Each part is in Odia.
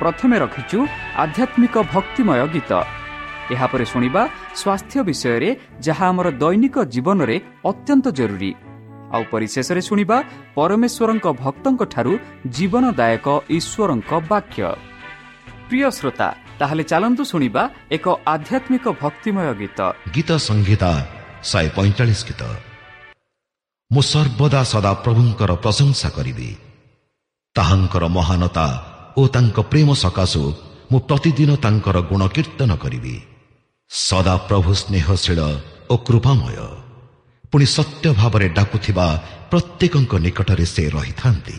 ପ୍ରଥମେ ରଖିଛୁ ଆଧ୍ୟାତ୍ମିକ ଭକ୍ତିମୟ ଗୀତ। ଏହାପରେ ଶୁଣିବା ସ୍ୱାସ୍ଥ୍ୟ ବିଷୟରେ ଯାହା ଆମର ଦୈନିକ ଜୀବନରେ ଅତ୍ୟନ୍ତ ଜରୁରୀ। ଆଉ ପରିଶେଷରେ ଶୁଣିବା ପରମେଶ୍ୱରଙ୍କ ଭକ୍ତଙ୍କଠାରୁ ଜୀବନଦାୟକ ଈଶ୍ୱରଙ୍କ ବାକ୍ୟ। ପ୍ରିୟ ଶ୍ରୋତା ତାହେଲେ ଚାଲନ୍ତୁ ଶୁଣିବା ଏକ ଆଧ୍ୟାତ୍ମିକ ଭକ୍ତିମୟ ଗୀତ। ଗୀତ ସଂହିତା ଶହେ ପଇଁଚାଳିଶ ଗୀତ। ମୁଁ ସର୍ବଦା ସଦା ପ୍ରଭୁଙ୍କର ପ୍ରଶଂସା କରିବି। ତାହାଙ୍କର ମହାନତା ଓ ତାଙ୍କ ପ୍ରେମ ସକାଶୁ ମୁଁ ପ୍ରତିଦିନ ତାଙ୍କର ଗୁଣ କୀର୍ତ୍ତନ କରିବି। ସଦା ପ୍ରଭୁ ସ୍ନେହଶୀଳ ଓ କୃପାମୟ। ପୁଣି ସତ୍ୟ ଭାବରେ ଡାକୁଥିବା ପ୍ରତ୍ୟେକଙ୍କ ନିକଟରେ ସେ ରହିଥାନ୍ତି।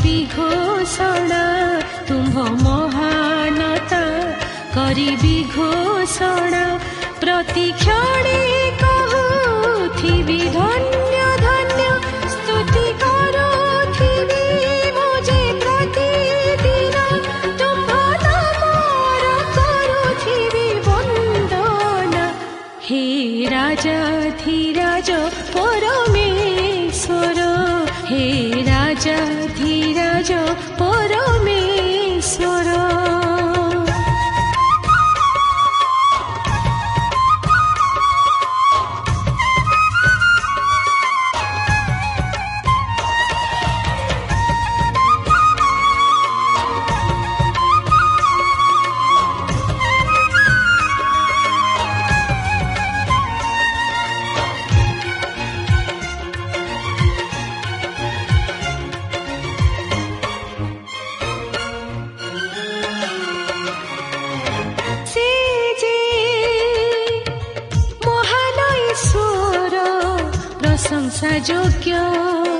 କରିବି ଘୋଷଣା ତୁମ୍ଭ ମହାନତା କରିବି ଘୋଷଣା ପ୍ରତି କ୍ଷଣେ କହୁଥିବି ଧନ୍ୟ ଧନ୍ୟ ସ୍ତୁତି କରୁଥିବି ମୁଁ ଯେ ପ୍ରତିଦିନ ତୁମ୍ଭ ନାମର କରୁଥିବି ବନ୍ଦନା ହେ ରାଜା ଧୀରାଜ प्रशंसा क्यो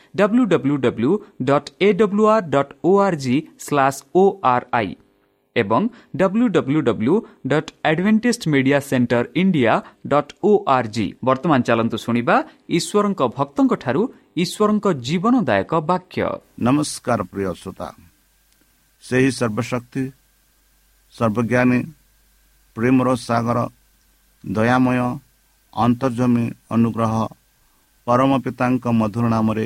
W W W dot A W R dot O R G slash O R I ଏବଂ W W W dot Adventist media centre India dot O R G ବର୍ତ୍ତମାନ ଚାଲନ୍ତୁ ଶୁଣିବା ଈଶ୍ୱରଙ୍କ ଭକ୍ତଙ୍କଠାରୁ ଈଶ୍ୱରଙ୍କ ଜୀବନଦାୟକ ବାକ୍ୟ। ନମସ୍କାର ପ୍ରିୟ ଶ୍ରୋତା। ସେହି ସର୍ବଶକ୍ତି ସର୍ବଜ୍ଞାନୀ ପ୍ରେମର ସାଗର ଦୟାମୟ ଅନ୍ତର୍ଜମୀ ଅନୁଗ୍ରହ ପରମ ପିତାଙ୍କ ମଧୁର ନାମରେ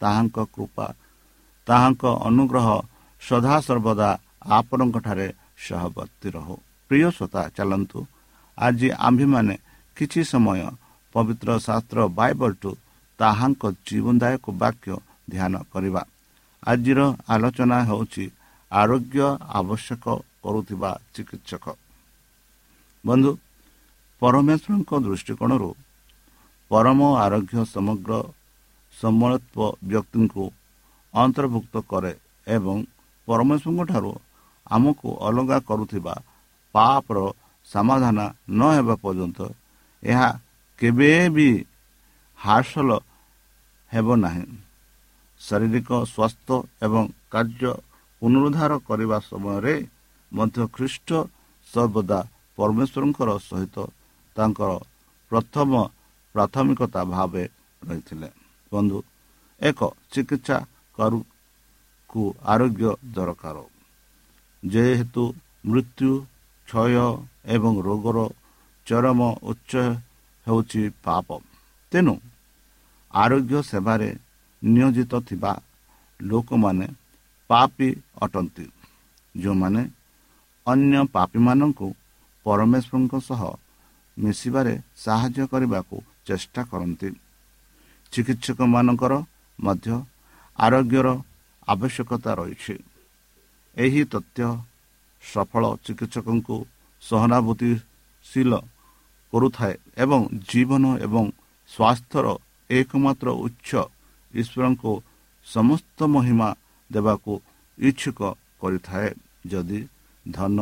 ତାହାଙ୍କ କୃପା ତାହାଙ୍କ ଅନୁଗ୍ରହ ସଦାସର୍ବଦା ଆପଣଙ୍କଠାରେ ସହବର୍ତ୍ତୀ ରହୁ। ପ୍ରିୟ ଶ୍ରୋତା ଚାଲନ୍ତୁ। ଆଜି ଆମ୍ଭେମାନେ କିଛି ସମୟ ପବିତ୍ର ଶାସ୍ତ୍ର ବାଇବଲଠୁ ତାହାଙ୍କ ଜୀବନଦାୟକ ବାକ୍ୟ ଧ୍ୟାନ କରିବା। ଆଜିର ଆଲୋଚନା ହେଉଛି ଆରୋଗ୍ୟ ଆବଶ୍ୟକ କରୁଥିବା ଚିକିତ୍ସକ। ବନ୍ଧୁ ପରମେଶ୍ୱରଙ୍କ ଦୃଷ୍ଟିକୋଣରୁ ପରମ ଆରୋଗ୍ୟ ସମଗ୍ର ସମ୍ବଳତ୍ୱ ବ୍ୟକ୍ତିଙ୍କୁ ଅନ୍ତର୍ଭୁକ୍ତ କରେ ଏବଂ ପରମେଶ୍ୱରଙ୍କଠାରୁ ଆମକୁ ଅଲଗା କରୁଥିବା ପାପର ସମାଧାନ ନ ହେବା ପର୍ଯ୍ୟନ୍ତ ଏହା କେବେ ବି ହାସଲ ହେବ ନାହିଁ। ଶାରୀରିକ ସ୍ୱାସ୍ଥ୍ୟ ଏବଂ କାର୍ଯ୍ୟ ପୁନରୁଦ୍ଧାର କରିବା ସମୟରେ ମଧ୍ୟ ଖ୍ରୀଷ୍ଟ ସର୍ବଦା ପରମେଶ୍ୱରଙ୍କର ସହିତ ତାଙ୍କର ପ୍ରଥମ ପ୍ରାଥମିକତା ଭାବେ ରହିଥିଲେ। ବନ୍ଧୁ। ଏକ ଚିକିତ୍ସା କରୁକୁ ଆରୋଗ୍ୟ ଦରକାର। ଯେହେତୁ ମୃତ୍ୟୁ କ୍ଷୟ ଏବଂ ରୋଗର ଚରମ ଉଚ୍ଚ ହେଉଛି ପାପ। ତେଣୁ ଆରୋଗ୍ୟ ସେବାରେ ନିୟୋଜିତ ଥିବା ଲୋକମାନେ ପାପୀ ଅଟନ୍ତି। ଯେଉଁମାନେ ଅନ୍ୟ ପାପୀମାନଙ୍କୁ ପରମେଶ୍ୱରଙ୍କ ସହ ମିଶିବାରେ ସାହାଯ୍ୟ କରିବାକୁ ଚେଷ୍ଟା କରନ୍ତି। ଚିକିତ୍ସକମାନଙ୍କର ମଧ୍ୟ ଆରୋଗ୍ୟର ଆବଶ୍ୟକତା ରହିଛି। ଏହି ତଥ୍ୟ ସଫଳ ଚିକିତ୍ସକଙ୍କୁ ସହାନୁଭୂତିଶୀଳ କରୁଥାଏ ଏବଂ ଜୀବନ ଏବଂ ସ୍ୱାସ୍ଥ୍ୟର ଏକମାତ୍ର ଉଚ୍ଚ ଈଶ୍ୱରଙ୍କୁ ସମସ୍ତ ମହିମା ଦେବାକୁ ଇଚ୍ଛୁକ କରିଥାଏ। ଯଦି ଧନ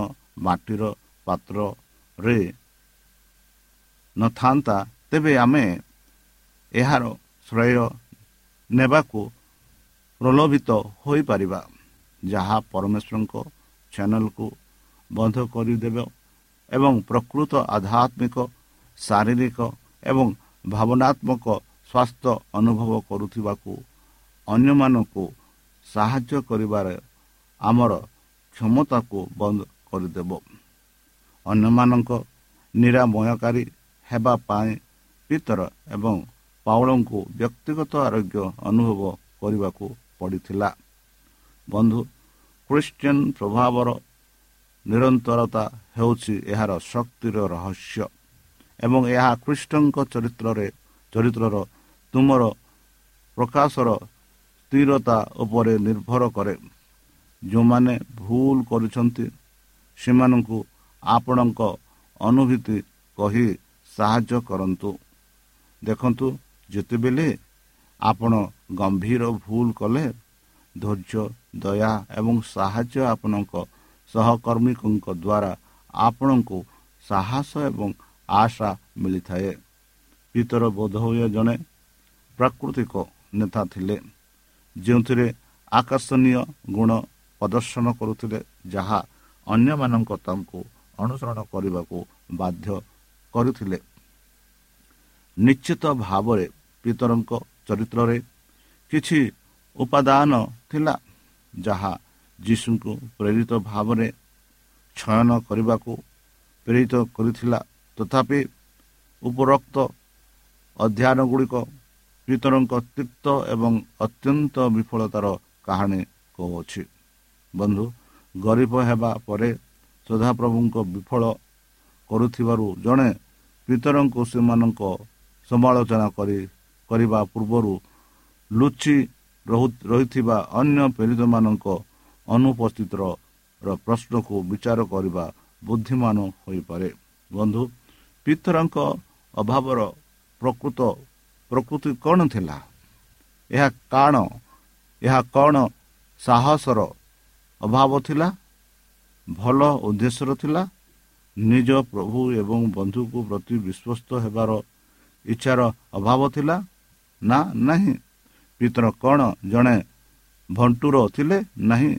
ମାଟିର ପାତ୍ରରେ ନଥାନ୍ତା ତେବେ ଆମେ ଏହାର ଶ୍ରେୟ ନେବାକୁ ପ୍ରଲୋଭିତ ହୋଇପାରିବା। ଯାହା ପରମେଶ୍ୱରଙ୍କ ଚ୍ୟାନେଲକୁ ବନ୍ଦ କରିଦେବ ଏବଂ ପ୍ରକୃତ ଆଧ୍ୟାତ୍ମିକ ଶାରୀରିକ ଏବଂ ଭାବନାତ୍ମକ ସ୍ୱାସ୍ଥ୍ୟ ଅନୁଭବ କରୁଥିବାକୁ ଅନ୍ୟମାନଙ୍କୁ ସାହାଯ୍ୟ କରିବାରେ ଆମର କ୍ଷମତାକୁ ବନ୍ଦ କରିଦେବ। ଅନ୍ୟମାନଙ୍କ ନିରାମୟକାରୀ ହେବା ପାଇଁ ପିତର ଏବଂ ପାଉଳଙ୍କୁ ବ୍ୟକ୍ତିଗତ ଆରୋଗ୍ୟ ଅନୁଭବ କରିବାକୁ ପଡ଼ିଥିଲା। ବନ୍ଧୁ ଖ୍ରୀଷ୍ଟିଆନ ପ୍ରଭାବର ନିରନ୍ତରତା ହେଉଛି ଏହାର ଶକ୍ତିର ରହସ୍ୟ ଏବଂ ଏହା ଖ୍ରୀଷ୍ଟଙ୍କ ଚରିତ୍ରରେ ଚରିତ୍ରର ତୁମର ପ୍ରକାଶର ସ୍ଥିରତା ଉପରେ ନିର୍ଭର କରେ। ଯେଉଁମାନେ ଭୁଲ କରୁଛନ୍ତି ସେମାନଙ୍କୁ ଆପଣଙ୍କ ଅନୁଭୂତି କହି ସାହାଯ୍ୟ କରନ୍ତୁ। ଦେଖନ୍ତୁ ଯେତେବେଳେ ଆପଣ ଗମ୍ଭୀର ଭୁଲ କଲେ ଧୈର୍ଯ୍ୟ ଦୟା ଏବଂ ସାହାଯ୍ୟ ଆପଣଙ୍କ ସହକର୍ମୀଙ୍କ ଦ୍ୱାରା ଆପଣଙ୍କୁ ସାହସ ଏବଂ ଆଶା ମିଳିଥାଏ। ପିତର ବୋଧ ହୁଏ ଜଣେ ପ୍ରାକୃତିକ ନେତା ଥିଲେ ଯେଉଁଥିରେ ଆକର୍ଷଣୀୟ ଗୁଣ ପ୍ରଦର୍ଶନ କରୁଥିଲେ ଯାହା ଅନ୍ୟମାନଙ୍କ ତାଙ୍କୁ ଅନୁସରଣ କରିବାକୁ ବାଧ୍ୟ କରିଥିଲେ। ନିଶ୍ଚିତ ଭାବରେ ପିତରଙ୍କ ଚରିତ୍ରରେ କିଛି ଉପାଦାନ ଥିଲା ଯାହା ଯୀଶୁଙ୍କୁ ପ୍ରେରିତ ଭାବରେ ଛୟନ କରିବାକୁ ପ୍ରେରିତ କରିଥିଲା। ତଥାପି ଉପରୋକ୍ତ ଅଧ୍ୟୟନ ଗୁଡ଼ିକ ପିତରଙ୍କ ତୀର୍ଥ ଏବଂ ଅତ୍ୟନ୍ତ ବିଫଳତାର କାହାଣୀ କହୁଅଛି। ବନ୍ଧୁ ଗରିବ ହେବା ପରେ ସଦାପ୍ରଭୁଙ୍କ ବିଫଳ କରୁଥିବାରୁ ଜଣେ ପିତରଙ୍କୁ ସେମାନଙ୍କ ସମାଲୋଚନା କରି କରିବା ପୂର୍ବରୁ ଲୁଚି ରହିଥିବା ଅନ୍ୟ ପ୍ରେରିତମାନଙ୍କ ଅନୁପସ୍ଥିତିର ପ୍ରଶ୍ନକୁ ବିଚାର କରିବା ବୁଦ୍ଧିମାନ ହୋଇପାରେ। ବନ୍ଧୁ ପିତରଙ୍କ ଅଭାବର ପ୍ରକୃତ ପ୍ରକୃତି କ'ଣ ଥିଲା? ଏହା କାଣ ଏହା କ'ଣ ସାହସର ଅଭାବ ଥିଲା? ଭଲ ଉଦ୍ଦେଶ୍ୟର ଥିଲା? ନିଜ ପ୍ରଭୁ ଏବଂ ବନ୍ଧୁକୁ ପ୍ରତି ବିଶ୍ୱସ୍ତ ହେବାର ଇଚ୍ଛାର ଅଭାବ ଥିଲା? ନା ନାହିଁ। ପିତର କ'ଣ ଜଣେ ଭଣ୍ଟୁର ଥିଲେ ନାହିଁ।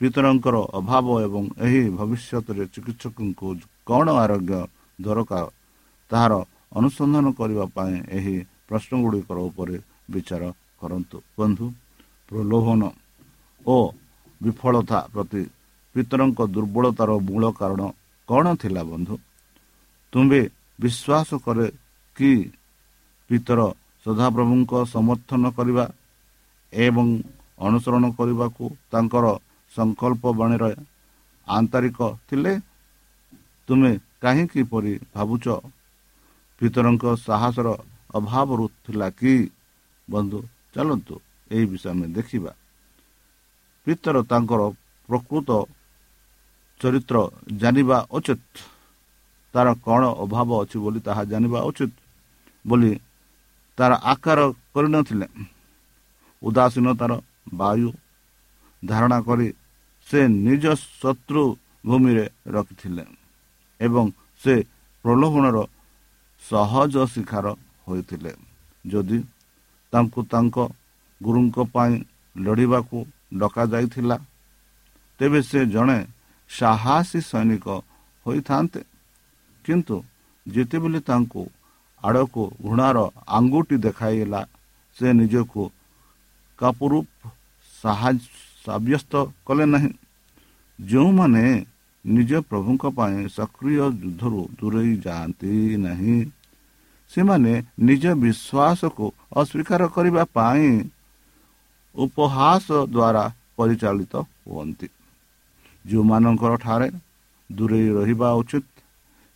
ପିତରଙ୍କର ଅଭାବ ଏବଂ ଏହି ଭବିଷ୍ୟତରେ ଚିକିତ୍ସକଙ୍କୁ କ'ଣ ଆରୋଗ୍ୟ ଦରକାର ତାହାର ଅନୁସନ୍ଧାନ କରିବା ପାଇଁ ଏହି ପ୍ରଶ୍ନ ଗୁଡ଼ିକର ଉପରେ ବିଚାର କରନ୍ତୁ। ବନ୍ଧୁ ପ୍ରଲୋଭନ ଓ ବିଫଳତା ପ୍ରତି ପିତରଙ୍କ ଦୁର୍ବଳତାର ମୂଳ କାରଣ କ'ଣ ଥିଲା ବନ୍ଧୁ? ତୁମ୍ଭେ ବିଶ୍ୱାସ କରେ କି ପିତର ସଦାପ୍ରଭୁଙ୍କ ସମର୍ଥନ କରିବା ଏବଂ ଅନୁସରଣ କରିବାକୁ ତାଙ୍କର ସଂକଳ୍ପ ବାଣୀରେ ଆନ୍ତରିକ ଥିଲେ ତୁମେ କାହିଁକି ପରି ଭାବୁଛ? ପିତରଙ୍କ ସାହସର ଅଭାବରୁ ଥିଲା କି? ବନ୍ଧୁ ଚାଲନ୍ତୁ ଏହି ବିଷୟ ଆମେ ଦେଖିବା। ପିତର ତାଙ୍କର ପ୍ରକୃତ ଚରିତ୍ର ଜାଣିବା ଉଚିତ। ତାର କ'ଣ ଅଭାବ ଅଛି ବୋଲି ତାହା ଜାଣିବା ଉଚିତ ବୋଲି ତାର ଆକାର କରିନଥିଲେ। ଉଦାସୀନତାର ବାୟୁ ଧାରଣା କରି ସେ ନିଜ ଶତ୍ରୁ ଭୂମିରେ ରଖିଥିଲେ ଏବଂ ସେ ପ୍ରଲୋଭନର ସହଜ ଶିକାର ହୋଇଥିଲେ। ଯଦି ତାଙ୍କୁ ତାଙ୍କ ଗୁରୁଙ୍କ ପାଇଁ ଲଢ଼ିବାକୁ ଡକାଯାଇଥିଲା ତେବେ ସେ ଜଣେ ସାହସୀ ସୈନିକ ହୋଇଥାନ୍ତେ। କିନ୍ତୁ ଯେତେବେଳେ ତାଙ୍କୁ ଆଡ଼କୁ ଘୃଣାର ଆଙ୍ଗୁଠି ଦେଖାଇଲା ସେ ନିଜକୁ କାପୁରୁ ସାବ୍ୟସ୍ତ କଲେ ନାହିଁ। ଯେଉଁମାନେ ନିଜ ପ୍ରଭୁଙ୍କ ପାଇଁ ସକ୍ରିୟ ଯୁଦ୍ଧରୁ ଦୂରେଇ ଯାଆନ୍ତି ନାହିଁ ସେମାନେ ନିଜ ବିଶ୍ୱାସକୁ ଅସ୍ୱୀକାର କରିବା ପାଇଁ ଉପହାସ ଦ୍ୱାରା ପରିଚାଳିତ ହୁଅନ୍ତି। ଯେଉଁମାନଙ୍କର ଠାରେ ଦୂରେଇ ରହିବା ଉଚିତ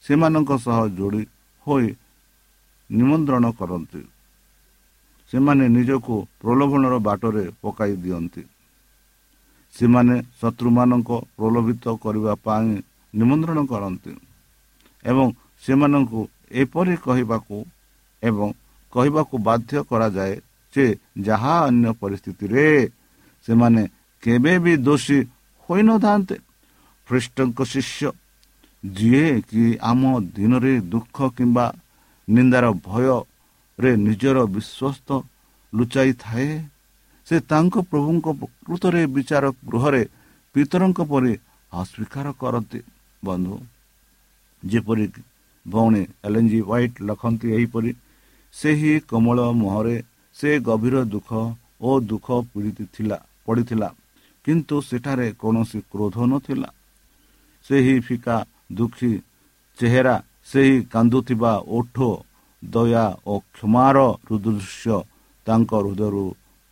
ସେମାନଙ୍କ ସହ ଯୋଡ଼ି ହୋଇ ନିମନ୍ତ୍ରଣ କରନ୍ତି। ସେମାନେ ନିଜକୁ ପ୍ରଲୋଭନର ବାଟରେ ପକାଇ ଦିଅନ୍ତି। ସେମାନେ ଶତ୍ରୁମାନଙ୍କ ପ୍ରଲୋଭିତ କରିବା ପାଇଁ ନିମନ୍ତ୍ରଣ କରନ୍ତି ଏବଂ ସେମାନଙ୍କୁ ଏପରି କହିବାକୁ ଏବଂ କହିବାକୁ ବାଧ୍ୟ କରାଯାଏ ଯେ ଯାହା ଅନ୍ୟ ପରିସ୍ଥିତିରେ ସେମାନେ କେବେ ବି ଦୋଷୀ ହୋଇନଥାନ୍ତେ। ଖ୍ରୀଷ୍ଟଙ୍କ ଶିଷ୍ୟ ଯିଏ କି ଆମ ଦିନରେ ଦୁଃଖ କିମ୍ବା ନିନ୍ଦାର ଭୟରେ ନିଜର ବିଶ୍ୱସ୍ତ ଲୁଚାଇଥାଏ। ସେ ତାଙ୍କ ପ୍ରଭୁଙ୍କ ପ୍ରକୃତରେ ବିଚାର ଗୃହରେ ପିତରଙ୍କ ପରି ଅସ୍ୱୀକାର କରନ୍ତି। ବନ୍ଧୁ ଯେପରି ଭଉଣୀ ଏଲ୍ ଜି ହ୍ୱାଇଟ୍ ଲେଖନ୍ତି ଏହିପରି ସେହି କୋମଳ ମୁହଁରେ ସେ ଗଭୀର ଦୁଃଖ ଓ ଦୁଃଖ ପୀଡ଼ିତ ଥିଲା ପଡ଼ିଥିଲା। କିନ୍ତୁ ସେଠାରେ କୌଣସି କ୍ରୋଧ ନଥିଲା। ସେହି ଫିକା ଦୁଃଖୀ ଚେହେରା ସେହି କାନ୍ଦୁଥିବା ଓଠ ଦୟା ଓ କ୍ଷମାର ହୃଦୃଶ୍ୟ ତାଙ୍କ ହୃଦୟରୁ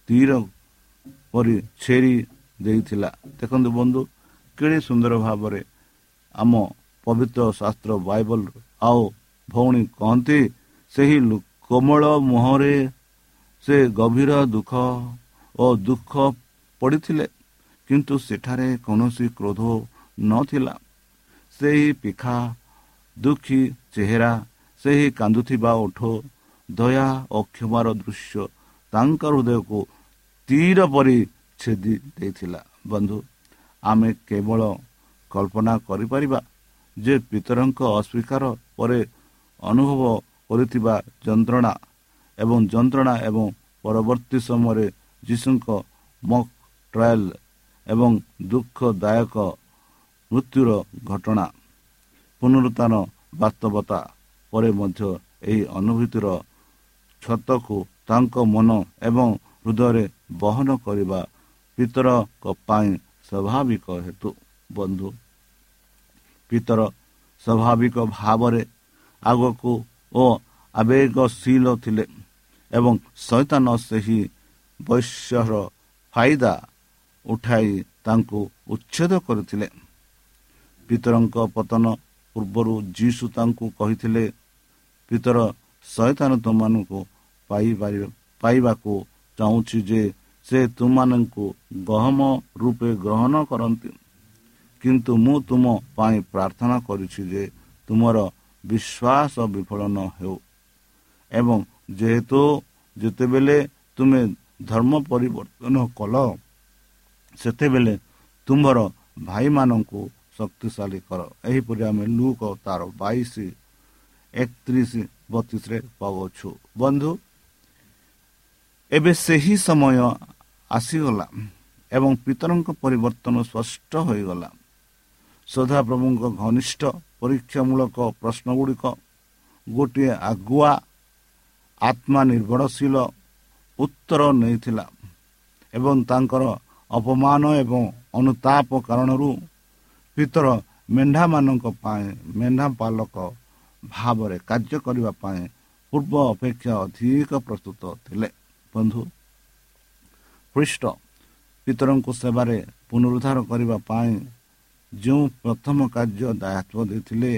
ତୀର ପରି ଛେରି ଦେଇଥିଲା। ଦେଖନ୍ତୁ ବନ୍ଧୁ କେଡ଼େ ସୁନ୍ଦର ଭାବରେ ଆମ ପବିତ୍ର ଶାସ୍ତ୍ର ବାଇବଲ ଆଉ ଭଉଣୀ କହନ୍ତି ସେହି କୋମଳ ମୁହଁରେ ସେ ଗଭୀର ଦୁଃଖ ଓ ଦୁଃଖ ପଡ଼ିଥିଲେ କିନ୍ତୁ ସେଠାରେ କୌଣସି କ୍ରୋଧ ନଥିଲା। ସେହି ପିଖା ଦୁଃଖୀ ଚେହେରା ସେହି କାନ୍ଦୁଥିବା ଓଠ ଦୟା ଓ କ୍ଷମାର ଦୃଶ୍ୟ ତାଙ୍କ ହୃଦୟକୁ ତୀର ପରି ଛେଦି ଦେଇଥିଲା। ବନ୍ଧୁ ଆମେ କେବଳ କଳ୍ପନା କରିପାରିବା ଯେ ପିତରଙ୍କ ଅସ୍ୱୀକାର ପରେ ଅନୁଭବ କରିଥିବା ଯନ୍ତ୍ରଣା ଏବଂ ଯନ୍ତ୍ରଣା ଏବଂ ପରବର୍ତ୍ତୀ ସମୟରେ ଯୀଶୁଙ୍କ ମକ୍ ଟ୍ରାଏଲ୍ ଏବଂ ଦୁଃଖଦାୟକ ମୃତ୍ୟୁର ଘଟଣା ପୁନରୁତ୍ଥାନ ବାସ୍ତବତା ପରେ ମଧ୍ୟ ଏହି ଅନୁଭୂତିର ଛତକୁ ତାଙ୍କ ମନ ଏବଂ ହୃଦୟରେ ବହନ କରିବା ପିତରଙ୍କ ପାଇଁ ସ୍ୱାଭାବିକ ହେତୁ। ବନ୍ଧୁ ପିତର ସ୍ୱାଭାବିକ ଭାବରେ ଆଗକୁ ଓ ଆବେଗଶୀଳ ଥିଲେ ଏବଂ ଶୈତାନ ସେହି ବୈଶ୍ୟର ଫାଇଦା ଉଠାଇ ତାଙ୍କୁ ଉଚ୍ଛେଦ କରିଥିଲେ। ପିତରଙ୍କ ପତନ ପୂର୍ବରୁ ଯୀଶୁ ତାଙ୍କୁ କହିଥିଲେ ପିତର ଶୈତାନ ତୁମମାନଙ୍କୁ ପାଇବାକୁ ଚାହୁଁଛି ଯେ ସେ ତୁମମାନଙ୍କୁ ଗହମ ରୂପେ ଗ୍ରହଣ କରନ୍ତି। କିନ୍ତୁ ମୁଁ ତୁମ ପାଇଁ ପ୍ରାର୍ଥନା କରିଛି ଯେ ତୁମର ବିଶ୍ୱାସ ବିଫଳ ନ ହେଉ। ଏବଂ ଯେହେତୁ ଯେତେବେଳେ ତୁମେ ଧର୍ମ ପରିବର୍ତ୍ତନ କଲ ସେତେବେଳେ ତୁମର ଭାଇମାନଙ୍କୁ ଶକ୍ତିଶାଳୀ କର। ଏହିପରି ଆମେ ଲୁକ ତାର ବାଇଶ ଏକତିରିଶ ବତିଶରେ ପାଉଛୁ ବନ୍ଧୁ ଏବେ ସେହି ସମୟ ଆସିଗଲା ଏବଂ ପିତରଙ୍କ ପରିବର୍ତ୍ତନ ସ୍ପଷ୍ଟ ହୋଇଗଲା। ସଦାପ୍ରଭୁଙ୍କ ଘନିଷ୍ଠ ପରୀକ୍ଷାମୂଳକ ପ୍ରଶ୍ନ ଗୁଡ଼ିକ ଗୋଟିଏ ଆଗୁଆ ଆତ୍ମା ନିର୍ଭରଶୀଳ ଉତ୍ତର ନେଇଥିଲା ଏବଂ ତାଙ୍କର ଅପମାନ ଏବଂ ଅନୁତାପ କାରଣରୁ ପିତର ମେଣ୍ଢାମାନଙ୍କ ପାଇଁ ମେଣ୍ଢା ପାଲକ ଭାବରେ କାର୍ଯ୍ୟ କରିବା ପାଇଁ ପୂର୍ବ ଅପେକ୍ଷା ଅଧିକ ପ୍ରସ୍ତୁତ ଥିଲେ। ବନ୍ଧୁ ପୃଷ୍ଠ ପିତରଙ୍କୁ ସେବାରେ ପୁନରୁଦ୍ଧାର କରିବା ପାଇଁ ଯେଉଁ ପ୍ରଥମ କାର୍ଯ୍ୟ ଦାୟିତ୍ୱ ଦେଇଥିଲେ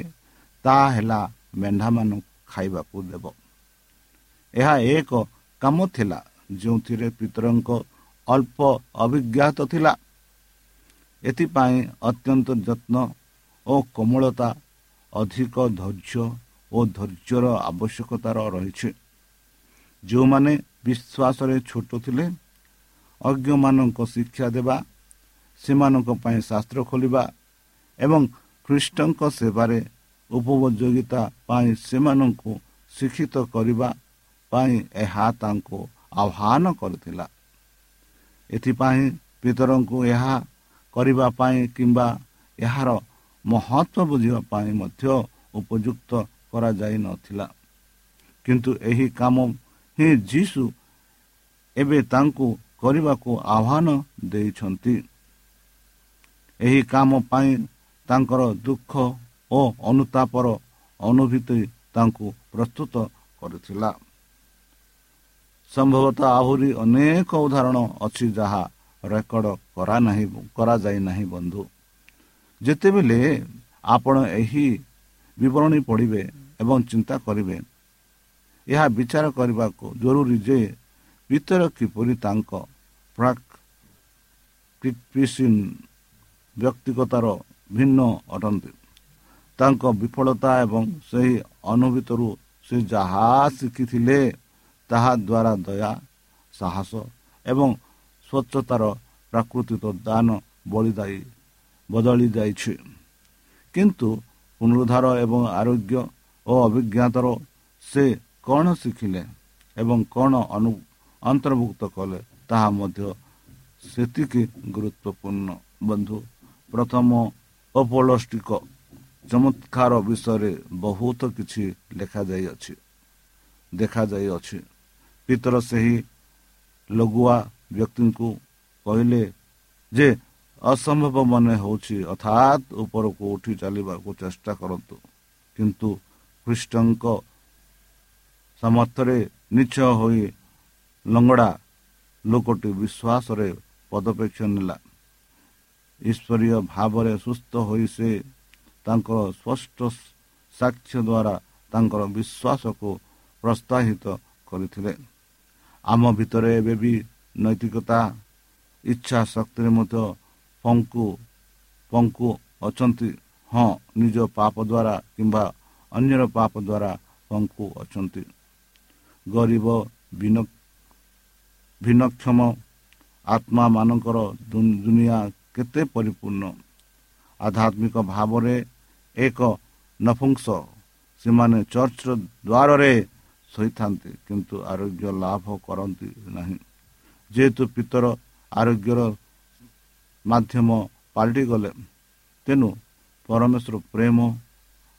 ତାହା ହେଲା ମେଣ୍ଢାମାନଙ୍କୁ ଖାଇବାକୁ ଦେବ। ଏହା ଏକ କାମ ଥିଲା ଯେଉଁଥିରେ ପିତରଙ୍କ ଅଳ୍ପ ଅଭିଜ୍ଞାତ ଥିଲା। ଏଥିପାଇଁ ଅତ୍ୟନ୍ତ ଯତ୍ନ ଓ କୋମଳତା ଅଧିକ ଧୈର୍ଯ୍ୟ ଓ ଧୈର୍ଯ୍ୟର ଆବଶ୍ୟକତାର ରହିଛି ଯେଉଁମାନେ ବିଶ୍ୱାସରେ ଛୋଟ ଥିଲେ ଅଜ୍ଞମାନଙ୍କ ଶିକ୍ଷା ଦେବା ସେମାନଙ୍କ ପାଇଁ ଶାସ୍ତ୍ର ଖୋଲିବା ଏବଂ ଖ୍ରୀଷ୍ଟଙ୍କ ସେବାରେ ଉପଯୋଗିତା ପାଇଁ ସେମାନଙ୍କୁ ଶିକ୍ଷିତ କରିବା ପାଇଁ ଏହା ତାଙ୍କୁ ଆହ୍ୱାନ କରିଥିଲା। ଏଥିପାଇଁ ପିତରଙ୍କୁ ଏହା କରିବା ପାଇଁ କିମ୍ବା ଏହାର ମହତ୍ଵ ବୁଝିବା ପାଇଁ ମଧ୍ୟ ଉପଯୁକ୍ତ କରାଯାଇନଥିଲା। କିନ୍ତୁ ଏହି କାମ ହିଁ ଯୀଶୁ ଏବେ ତାଙ୍କୁ କରିବାକୁ ଆହ୍ୱାନ ଦେଇଛନ୍ତି। ଏହି କାମ ପାଇଁ ତାଙ୍କର ଦୁଃଖ ଓ ଅନୁତାପର ଅନୁଭୂତି ତାଙ୍କୁ ପ୍ରସ୍ତୁତ କରିଥିଲା। ସମ୍ଭବତଃ ଆହୁରି ଅନେକ ଉଦାହରଣ ଅଛି ଯାହା ରେକର୍ଡ କରା ନାହିଁ କରାଯାଇ ନାହିଁ ବନ୍ଧୁ। ଯେତେବେଳେ ଆପଣ ଏହି ବିବରଣୀ ପଢ଼ିବେ ଏବଂ ଚିନ୍ତା କରିବେ ଏହା ବିଚାର କରିବାକୁ ଜରୁରୀ ଯେ ଭିତର କିପରି ତାଙ୍କ ପ୍ରାକ୍ ବ୍ୟକ୍ତିଗତାର ଭିନ୍ନ ଅଟନ୍ତି ତାଙ୍କ ବିଫଳତା ଏବଂ ସେହି ଅନୁଭୂତିରୁ ସେ ଯାହା ଶିଖିଥିଲେ ତାହା ଦ୍ୱାରା ଦୟା ସାହସ ଏବଂ ସ୍ୱଚ୍ଛତାର ପ୍ରାକୃତିକ ଦାନ ବଳିଦାୟୀ ବଦଳି ଯାଇଛି। କିନ୍ତୁ ପୁନରୁଦ୍ଧାର ଏବଂ ଆରୋଗ୍ୟ ଓ ଅଭିଜ୍ଞତାର ସେ କ'ଣ ଶିଖିଲେ ଏବଂ କ'ଣ ଅନ୍ତର୍ଭୁକ୍ତ କଲେ ତାହା ମଧ୍ୟ ସେତିକି ଗୁରୁତ୍ୱପୂର୍ଣ୍ଣ। ବନ୍ଧୁ ପ୍ରଥମ ଅପୋଲଷ୍ଟିକ ଚମତ୍କାର ବିଷୟରେ ବହୁତ କିଛି ଲେଖାଯାଇଅଛି ଦେଖାଯାଇଅଛି। ପିତର ସେହି ଲଗୁଆ ବ୍ୟକ୍ତିଙ୍କୁ କହିଲେ ଯେ ଅସମ୍ଭବ ମନେ ହେଉଛି ଅର୍ଥାତ୍ ଉପରକୁ ଉଠି ଚାଲିବାକୁ ଚେଷ୍ଟା କରନ୍ତୁ। କିନ୍ତୁ ଖ୍ରୀଷ୍ଟଙ୍କ ସମର୍ଥରେ ନିଚ ହୋଇ ଲଙ୍ଗଡ଼ା ଲୋକଟି ବିଶ୍ୱାସରେ ପଦପେକ୍ଷ ନେଲା। ଈଶ୍ୱରୀୟ ଭାବରେ ସୁସ୍ଥ ହୋଇ ସେ ତାଙ୍କର ସ୍ପଷ୍ଟ ସାକ୍ଷ୍ୟ ଦ୍ୱାରା ତାଙ୍କର ବିଶ୍ୱାସକୁ ପ୍ରୋତ୍ସାହିତ କରିଥିଲେ। ଆମ ଭିତରେ ଏବେ ବି ନୈତିକତା ଇଚ୍ଛା ଶକ୍ତିରେ ମଧ୍ୟ ପଙ୍କୁ ପଙ୍କୁ ଅଛନ୍ତି। ହଁ ନିଜ ପାପ ଦ୍ୱାରା କିମ୍ବା ଅନ୍ୟର ପାପ ଦ୍ୱାରା ପଙ୍କୁ ଅଛନ୍ତି। ଗରିବ ଭିନ୍ନକ୍ଷମ ଆତ୍ମାମାନଙ୍କର ଦୁନିଆ କେତେ ପରିପୂର୍ଣ୍ଣ। ଆଧ୍ୟାତ୍ମିକ ଭାବରେ ଏକ ନଫୁଂସ ସେମାନେ ଚର୍ଚ୍ଚର ଦ୍ୱାରରେ ଶୋଇଥାନ୍ତି କିନ୍ତୁ ଆରୋଗ୍ୟ ଲାଭ କରନ୍ତି ନାହିଁ। ଯେହେତୁ ପିତର ଆରୋଗ୍ୟର ମାଧ୍ୟମ ପାଲଟିଗଲେ ତେଣୁ ପରମେଶ୍ୱର ପ୍ରେମ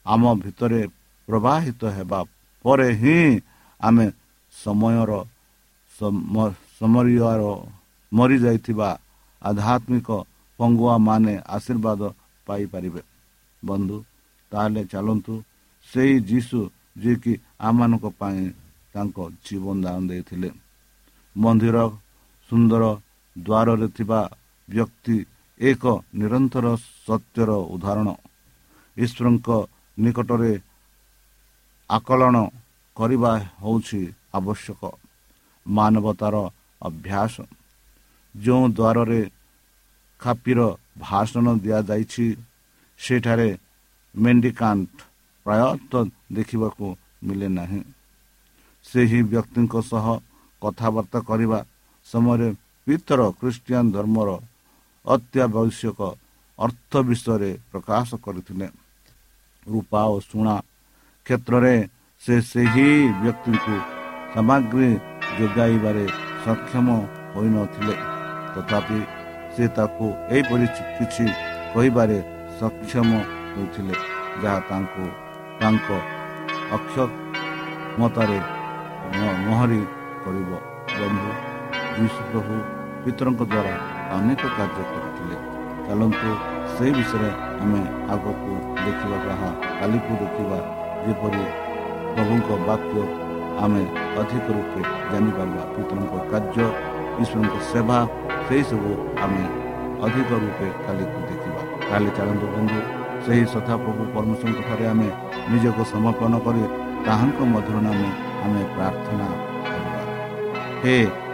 ଆମ ଭିତରେ ପ୍ରବାହିତ ହେବା ପରେ ହିଁ ଆମେ ସମୟର ସମରୀୟର ମରିଯାଇଥିବା ଆଧ୍ୟାତ୍ମିକ ପଙ୍ଗୁଆ ମାନେ ଆଶୀର୍ବାଦ ପାଇପାରିବେ। ବନ୍ଧୁ ତାହେଲେ ଚାଲନ୍ତୁ ସେଇ ଯୀଶୁ ଯିଏକି ଆମମାନଙ୍କ ପାଇଁ ତାଙ୍କ ଜୀବନ ଦାନ ଦେଇଥିଲେ। ମନ୍ଦିର ସୁନ୍ଦର ଦ୍ୱାରରେ ଥିବା ବ୍ୟକ୍ତି ଏକ ନିରନ୍ତର ସତ୍ୟର ଉଦାହରଣ। ଈଶ୍ୱରଙ୍କ ନିକଟରେ ଆକଳନ କରିବା ହେଉଛି ଆବଶ୍ୟକ। ମାନବତାର ଅଭ୍ୟାସ। ଯେଉଁ ଦ୍ୱାରରେ ଖାପିର ଭାଷଣ ଦିଆଯାଇଛି ସେଠାରେ ମେଣ୍ଡିକାଣ୍ଟ ପ୍ରାୟତଃ ଦେଖିବାକୁ ମିଳେ ନାହିଁ। ସେହି ବ୍ୟକ୍ତିଙ୍କ ସହ କଥାବାର୍ତ୍ତା କରିବା ସମୟରେ ପିତର ଖ୍ରୀଷ୍ଟିଆନ ଧର୍ମର ଅତ୍ୟାବଶ୍ୟକ ଅର୍ଥ ବିଷୟରେ ପ୍ରକାଶ କରିଥିଲେ। ରୂପା ଓ ଶୁଣା କ୍ଷେତ୍ରରେ ସେ ସେହି ବ୍ୟକ୍ତିଙ୍କୁ ସାମଗ୍ରୀ ଯୋଗାଇବାରେ ସକ୍ଷମ ହୋଇନଥିଲେ। ତଥାପି ସେ ତାକୁ ଏହିପରି କିଛି କହିବାରେ ସକ୍ଷମ ହୋଇଥିଲେ ଯାହା ତାଙ୍କୁ ତାଙ୍କ ଅକ୍ଷମତାରେ ମହରି କରିବ। ବନ୍ଧୁ ଯୀଶୁ ପ୍ରଭୁ ପିତରଙ୍କ ଦ୍ୱାରା ଅନେକ କାର୍ଯ୍ୟ କରିଥିଲେ। ଚାଲନ୍ତୁ ସେହି ବିଷୟରେ ଆମେ ଆଗକୁ ଦେଖିବା ଯାହା କାଲିକୁ ଦେଖିବା ଯେପରି ପ୍ରଭୁଙ୍କ ବାକ୍ୟ ଆମେ ଅଧିକ ରୂପେ ଜାଣିପାରିବା। ପିତରଙ୍କ କାର୍ଯ୍ୟ ଈଶ୍ୱରଙ୍କ ସେବା ସେହିସବୁ ଆମେ ଅଧିକ ରୂପେ କାଲିକୁ ଦେଖିବା। କାଲି ଚାଲନ୍ତୁ ବନ୍ଧୁ ସେହି ସଥାପ୍ରଭୁ ପରମେଶ୍ୱରଙ୍କ ଠାରେ ଆମେ ନିଜକୁ ସମର୍ପଣ କରି ତାହାଙ୍କ ମଧ୍ୟରୁ ନାମେ ଆମେ ପ୍ରାର୍ଥନା କରିବା। ହେ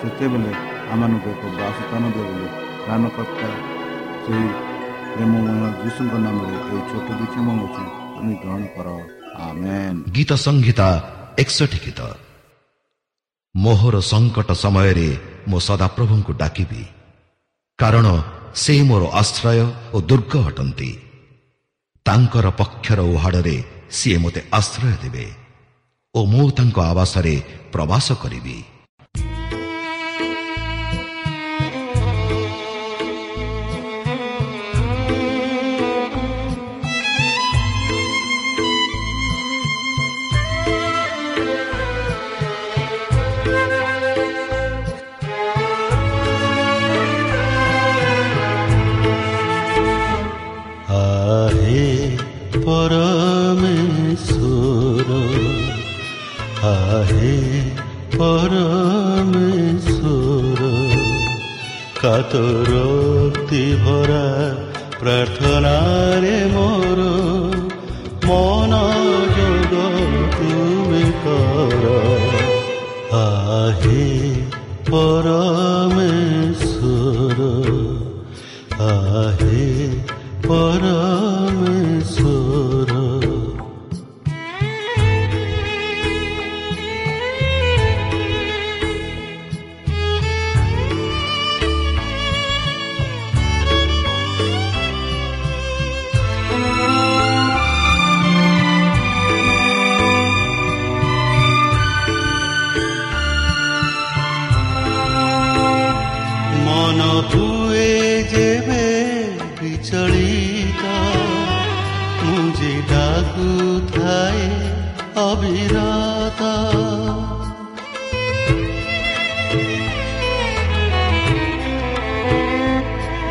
ସେତେବେଳେ ଆମମାନଙ୍କୁ ଏକ ବାସସ୍ଥାନ ଦିଅ ବୋଲି ପ୍ରାଣକର୍ତ୍ତା ସେହି ପ୍ରେମମୟ ଯୀଶୁଙ୍କ ନାମରେ ଏହି ଛୋଟ ବିକ୍ଷମ ଅଛି ତୁମେ ଗ୍ରହଣ କର। ଗୀତ ସଂହିତା ଏକଷଠି ଗୀତ। ମୋହର ସଙ୍କଟ ସମୟରେ ମୁଁ ସଦାପ୍ରଭୁଙ୍କୁ ଡାକିବି। କାରଣ ସେ ମୋର ଆଶ୍ରୟ ଓ ଦୁର୍ଗ ଅଟନ୍ତି। ତାଙ୍କର ପକ୍ଷର ଉହାଡ଼ରେ ସିଏ ମୋତେ ଆଶ୍ରୟ ଦେବେ ଓ ମୁଁ ତାଙ୍କ ଆବାସରେ ପ୍ରବାସ କରିବି। क्ति भर ম ବିଚଳିତ ମୁଁ ଯେ ଡାକୁଥାଏ ଅବିରତ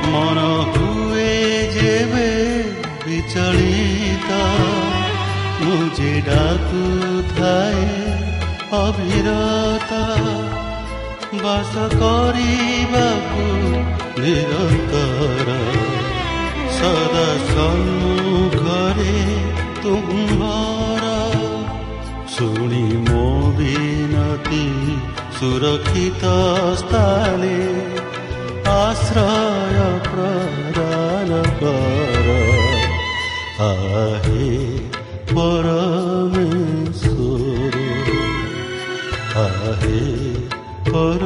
ମନ ହୁଏ ଯେବେ ବିଚଳିତ ମୁଁ ଯେ ଡାକୁଥାଏ ଅବିରତ ବାସ କରିବାକୁ ନିରନ୍ତର सदस सुख रे तुम्हारा। सोनी मोदेना ती सुरखित स्थले आश्रय प्रदान कर। आहे परमेस्वर आहे पर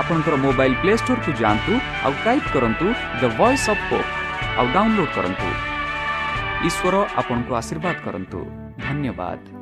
ଆପଣଙ୍କର ମୋବାଇଲ୍ ପ୍ଲେ ଷ୍ଟୋରକୁ ଯାଆନ୍ତୁ ଆଉ ଟାଇପ୍ କରନ୍ତୁ ଦ ଭଏସ୍ ଅଫ୍ ପୋପ୍ ଆଉ ଡାଉନଲୋଡ୍ କରନ୍ତୁ। ଈଶ୍ୱର ଆପଣଙ୍କୁ ଆଶୀର୍ବାଦ କରନ୍ତୁ। ଧନ୍ୟବାଦ।